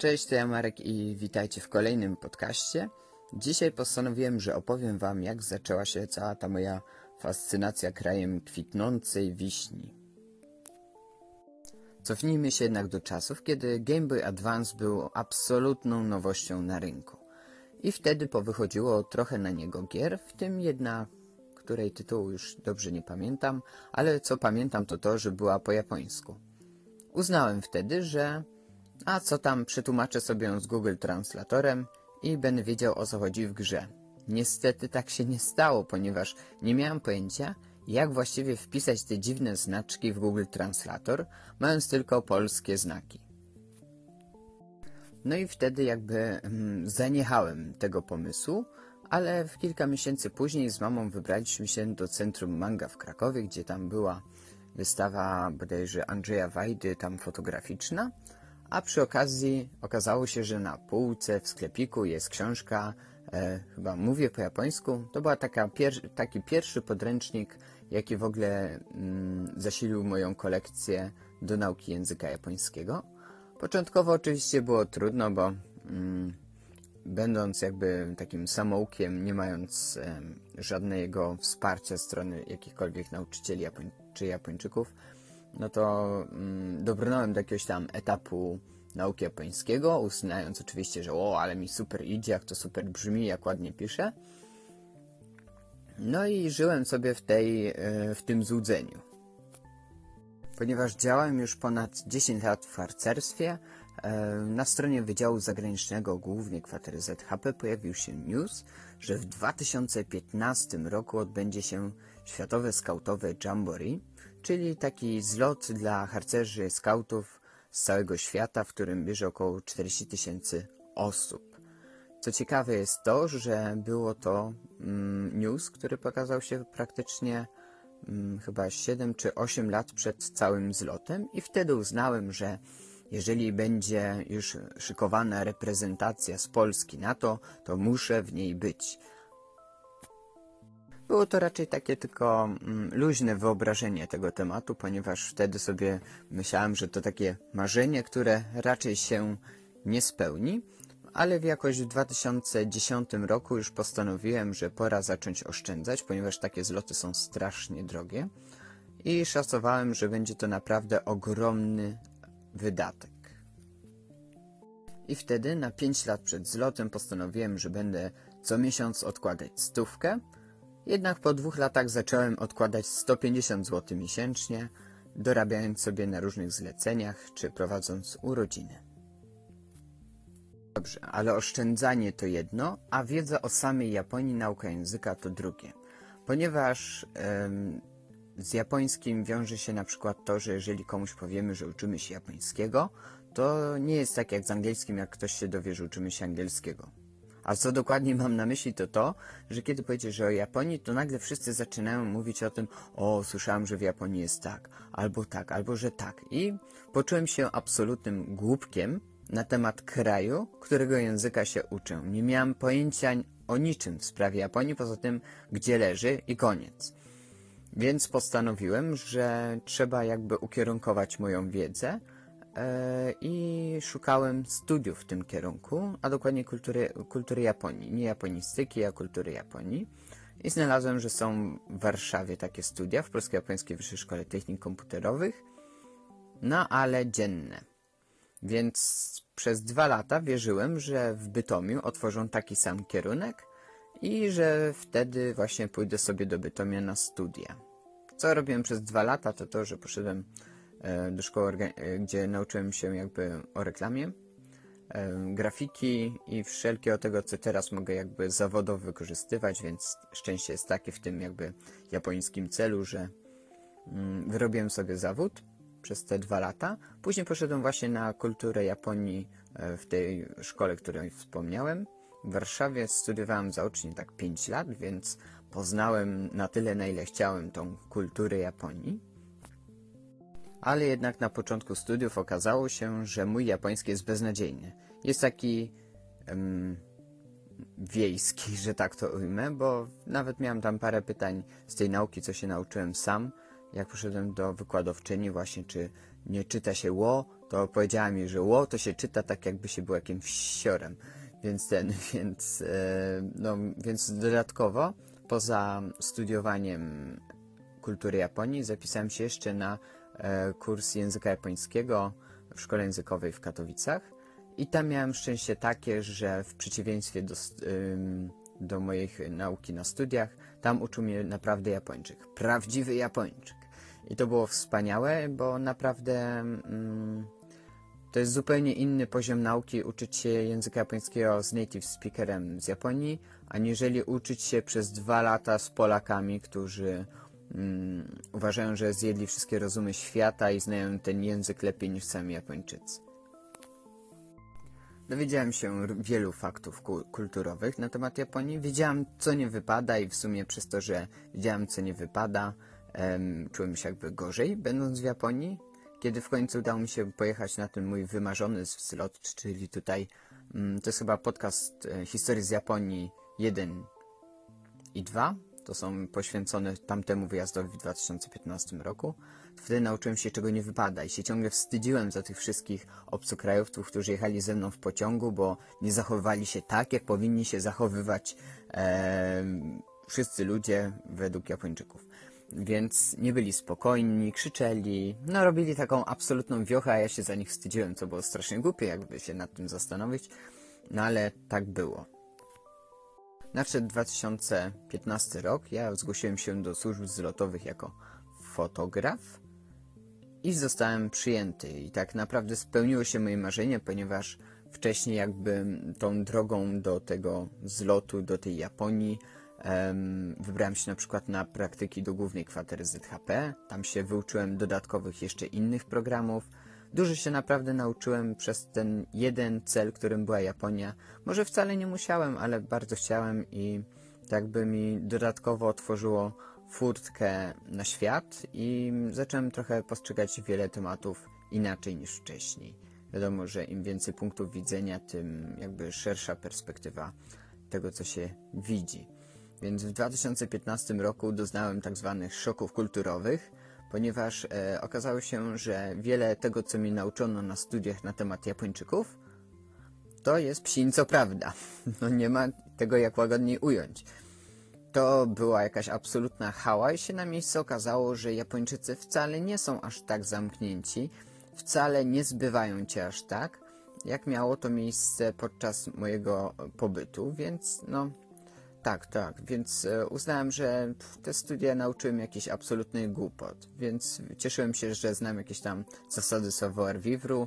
Cześć, to ja Marek i witajcie w kolejnym podcaście. Dzisiaj postanowiłem, że opowiem wam, jak zaczęła się cała ta moja fascynacja krajem kwitnącej wiśni. Cofnijmy się jednak do czasów, kiedy Game Boy Advance był absolutną nowością na rynku. I wtedy powychodziło trochę na niego gier, w tym jedna, której tytułu już dobrze nie pamiętam, ale co pamiętam to to, że była po japońsku. Uznałem wtedy, że a co tam przetłumaczę sobie ją z Google Translatorem i będę wiedział o co chodzi w grze. Niestety tak się nie stało, ponieważ nie miałem pojęcia, jak właściwie wpisać te dziwne znaczki w Google Translator, mając tylko polskie znaki. No i wtedy jakby mm, zaniechałem tego pomysłu, ale w kilka miesięcy później z mamą wybraliśmy się do Centrum Manga w Krakowie, gdzie tam była wystawa bodajże Andrzeja Wajdy, tam fotograficzna, a przy okazji okazało się, że na półce w sklepiku jest książka, e, chyba mówię po japońsku, to była taka pier taki pierwszy podręcznik, jaki w ogóle mm, zasilił moją kolekcję do nauki języka japońskiego. Początkowo oczywiście było trudno, bo mm, będąc jakby takim samoukiem, nie mając e, żadnego wsparcia strony jakichkolwiek nauczycieli Japoń czy Japończyków, no to mm, dobrnąłem do jakiegoś tam etapu nauki japońskiego, uznając oczywiście, że o, ale mi super idzie, jak to super brzmi, jak ładnie piszę. No i żyłem sobie w, tej, e, w tym złudzeniu. Ponieważ działałem już ponad 10 lat w harcerstwie, e, na stronie Wydziału Zagranicznego głównie kwatery ZHP pojawił się news, że w 2015 roku odbędzie się Światowe Skautowe Jamboree, czyli taki zlot dla harcerzy skautów z całego świata, w którym bierze około 40 tysięcy osób. Co ciekawe jest to, że było to mm, news, który pokazał się praktycznie mm, chyba 7 czy 8 lat przed całym zlotem i wtedy uznałem, że jeżeli będzie już szykowana reprezentacja z Polski na to, to muszę w niej być. Było to raczej takie tylko mm, luźne wyobrażenie tego tematu, ponieważ wtedy sobie myślałem, że to takie marzenie, które raczej się nie spełni, ale jakoś w 2010 roku już postanowiłem, że pora zacząć oszczędzać, ponieważ takie zloty są strasznie drogie i szacowałem, że będzie to naprawdę ogromny wydatek. I wtedy na 5 lat przed zlotem postanowiłem, że będę co miesiąc odkładać stówkę, jednak po dwóch latach zacząłem odkładać 150 zł miesięcznie, dorabiając sobie na różnych zleceniach czy prowadząc urodziny. Dobrze, ale oszczędzanie to jedno, a wiedza o samej Japonii, nauka języka to drugie. Ponieważ ym, z japońskim wiąże się na przykład to, że jeżeli komuś powiemy, że uczymy się japońskiego, to nie jest tak jak z angielskim, jak ktoś się dowie, że uczymy się angielskiego. A co dokładnie mam na myśli to to, że kiedy powiedziesz, o Japonii, to nagle wszyscy zaczynają mówić o tym, o, słyszałem, że w Japonii jest tak, albo tak, albo że tak. I poczułem się absolutnym głupkiem na temat kraju, którego języka się uczę. Nie miałem pojęcia o niczym w sprawie Japonii, poza tym, gdzie leży i koniec. Więc postanowiłem, że trzeba jakby ukierunkować moją wiedzę, i szukałem studiów w tym kierunku, a dokładnie kultury, kultury Japonii. Nie japonistyki, a kultury Japonii. I znalazłem, że są w Warszawie takie studia w Polsko-Japońskiej Wyższej Szkole Technik Komputerowych, no ale dzienne. Więc przez dwa lata wierzyłem, że w Bytomiu otworzą taki sam kierunek i że wtedy właśnie pójdę sobie do Bytomia na studia. Co robiłem przez dwa lata, to to, że poszedłem E, do szkoły, e, gdzie nauczyłem się jakby o reklamie, e, grafiki i wszelkiego tego, co teraz mogę jakby zawodowo wykorzystywać, więc szczęście jest takie w tym jakby japońskim celu, że mm, wyrobiłem sobie zawód przez te dwa lata. Później poszedłem właśnie na kulturę Japonii w tej szkole, której wspomniałem. W Warszawie studiowałem zaocznie tak 5 lat, więc poznałem na tyle, na ile chciałem tą kulturę Japonii ale jednak na początku studiów okazało się, że mój japoński jest beznadziejny. Jest taki um, wiejski, że tak to ujmę, bo nawet miałem tam parę pytań z tej nauki, co się nauczyłem sam, jak poszedłem do wykładowczyni właśnie, czy nie czyta się ło, to powiedziała mi, że ło to się czyta tak jakby się był jakimś siorem. Więc ten, więc, e, no, więc dodatkowo, poza studiowaniem kultury Japonii, zapisałem się jeszcze na kurs języka japońskiego w szkole językowej w Katowicach. I tam miałem szczęście takie, że w przeciwieństwie do, do moich nauki na studiach, tam uczył mnie naprawdę Japończyk. Prawdziwy Japończyk. I to było wspaniałe, bo naprawdę mm, to jest zupełnie inny poziom nauki uczyć się języka japońskiego z native speakerem z Japonii, aniżeli uczyć się przez dwa lata z Polakami, którzy mm, uważają, że zjedli wszystkie rozumy świata i znają ten język lepiej niż sami Japończycy. Dowiedziałem się wielu faktów kulturowych na temat Japonii. Wiedziałem, co nie wypada i w sumie przez to, że wiedziałem, co nie wypada, em, czułem się jakby gorzej, będąc w Japonii. Kiedy w końcu udało mi się pojechać na ten mój wymarzony zlot, czyli tutaj, mm, to jest chyba podcast e, historii z Japonii 1 i 2, to są poświęcone tamtemu wyjazdowi w 2015 roku. Wtedy nauczyłem się, czego nie wypada i się ciągle wstydziłem za tych wszystkich obcokrajowców, którzy jechali ze mną w pociągu, bo nie zachowywali się tak, jak powinni się zachowywać e, wszyscy ludzie według Japończyków. Więc nie byli spokojni, krzyczeli, no robili taką absolutną wiochę, a ja się za nich wstydziłem, co było strasznie głupie, jakby się nad tym zastanowić. No ale tak było. Nadszedł 2015 rok, ja zgłosiłem się do służb zlotowych jako fotograf i zostałem przyjęty. I tak naprawdę spełniło się moje marzenie, ponieważ wcześniej jakby tą drogą do tego zlotu, do tej Japonii wybrałem się na przykład na praktyki do głównej kwatery ZHP. Tam się wyuczyłem dodatkowych jeszcze innych programów. Dużo się naprawdę nauczyłem przez ten jeden cel, którym była Japonia. Może wcale nie musiałem, ale bardzo chciałem i tak by mi dodatkowo otworzyło furtkę na świat i zacząłem trochę postrzegać wiele tematów inaczej niż wcześniej. Wiadomo, że im więcej punktów widzenia, tym jakby szersza perspektywa tego, co się widzi. Więc w 2015 roku doznałem tak zwanych szoków kulturowych, ponieważ e, okazało się, że wiele tego, co mi nauczono na studiach na temat Japończyków, to jest psin co prawda. No nie ma tego jak łagodniej ująć. To była jakaś absolutna hała i się na miejscu okazało, że Japończycy wcale nie są aż tak zamknięci, wcale nie zbywają cię aż tak, jak miało to miejsce podczas mojego pobytu, więc no tak, tak, więc e, uznałem, że te studia nauczyły mnie jakiś absolutny głupot, więc cieszyłem się, że znam jakieś tam zasady savoir vivre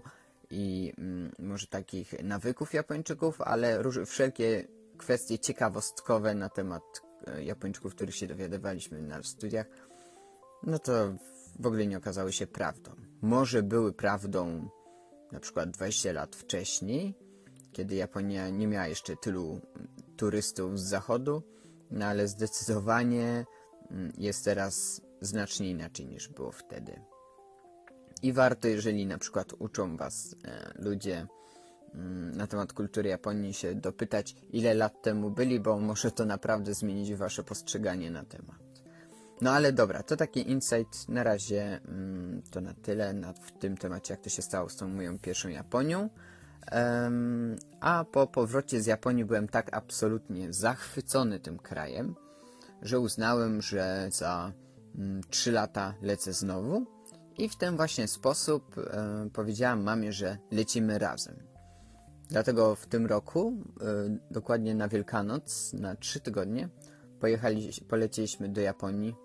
i mm, może takich nawyków Japończyków, ale wszelkie kwestie ciekawostkowe na temat e, Japończyków, których się dowiadywaliśmy na studiach, no to w ogóle nie okazały się prawdą. Może były prawdą na przykład 20 lat wcześniej, kiedy Japonia nie miała jeszcze tylu turystów z zachodu, no ale zdecydowanie mm, jest teraz znacznie inaczej niż było wtedy. I warto, jeżeli na przykład uczą Was e, ludzie mm, na temat kultury Japonii, się dopytać, ile lat temu byli, bo może to naprawdę zmienić Wasze postrzeganie na temat. No ale dobra, to taki insight. Na razie mm, to na tyle na, w tym temacie, jak to się stało z tą moją pierwszą Japonią. A po powrocie z Japonii byłem tak absolutnie zachwycony tym krajem, że uznałem, że za mm, 3 lata lecę znowu i w ten właśnie sposób e, powiedziałam mamie, że lecimy razem. Dlatego w tym roku, e, dokładnie na Wielkanoc, na 3 tygodnie, pojechali, polecieliśmy do Japonii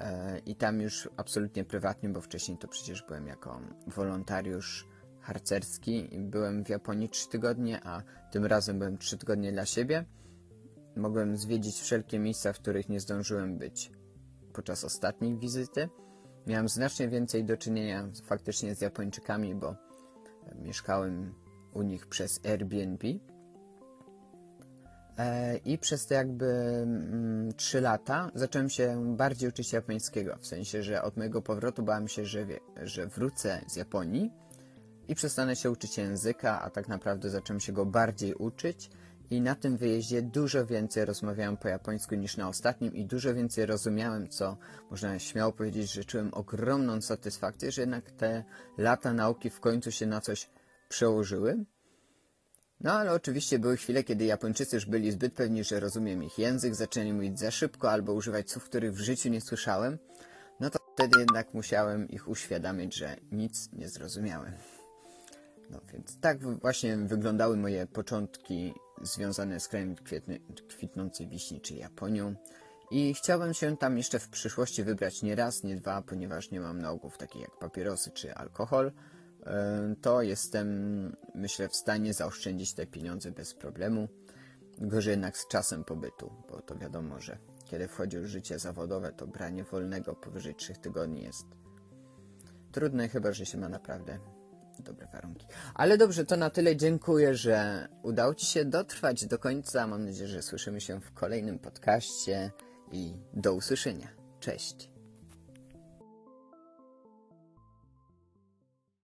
e, i tam już absolutnie prywatnie, bo wcześniej to przecież byłem jako wolontariusz harcerski. Byłem w Japonii 3 tygodnie, a tym razem byłem 3 tygodnie dla siebie. Mogłem zwiedzić wszelkie miejsca, w których nie zdążyłem być podczas ostatniej wizyty. Miałem znacznie więcej do czynienia faktycznie z Japończykami, bo mieszkałem u nich przez Airbnb. E, I przez te jakby mm, 3 lata zacząłem się bardziej uczyć japońskiego. W sensie, że od mojego powrotu bałem się, że, wie, że wrócę z Japonii i przestanę się uczyć języka, a tak naprawdę zacząłem się go bardziej uczyć I na tym wyjeździe dużo więcej rozmawiałem po japońsku niż na ostatnim i dużo więcej rozumiałem, co można śmiało powiedzieć, że czułem ogromną satysfakcję, że jednak te lata nauki w końcu się na coś przełożyły. No ale oczywiście były chwile, kiedy Japończycy już byli zbyt pewni, że rozumiem ich język, zaczęli mówić za szybko albo używać słów, których w życiu nie słyszałem. No to wtedy jednak musiałem ich uświadamiać, że nic nie zrozumiałem. No więc tak właśnie wyglądały moje początki związane z krajem kwietny, kwitnącej wiśni, czy Japonią. I chciałbym się tam jeszcze w przyszłości wybrać nie raz, nie dwa, ponieważ nie mam nałogów takich jak papierosy czy alkohol. To jestem, myślę, w stanie zaoszczędzić te pieniądze bez problemu. Gorzej jednak z czasem pobytu, bo to wiadomo, że kiedy wchodzi już życie zawodowe, to branie wolnego powyżej 3 tygodni jest trudne, chyba że się ma naprawdę dobre warunki. Ale dobrze, to na tyle dziękuję, że udało Ci się dotrwać do końca. Mam nadzieję, że słyszymy się w kolejnym podcaście i do usłyszenia. Cześć.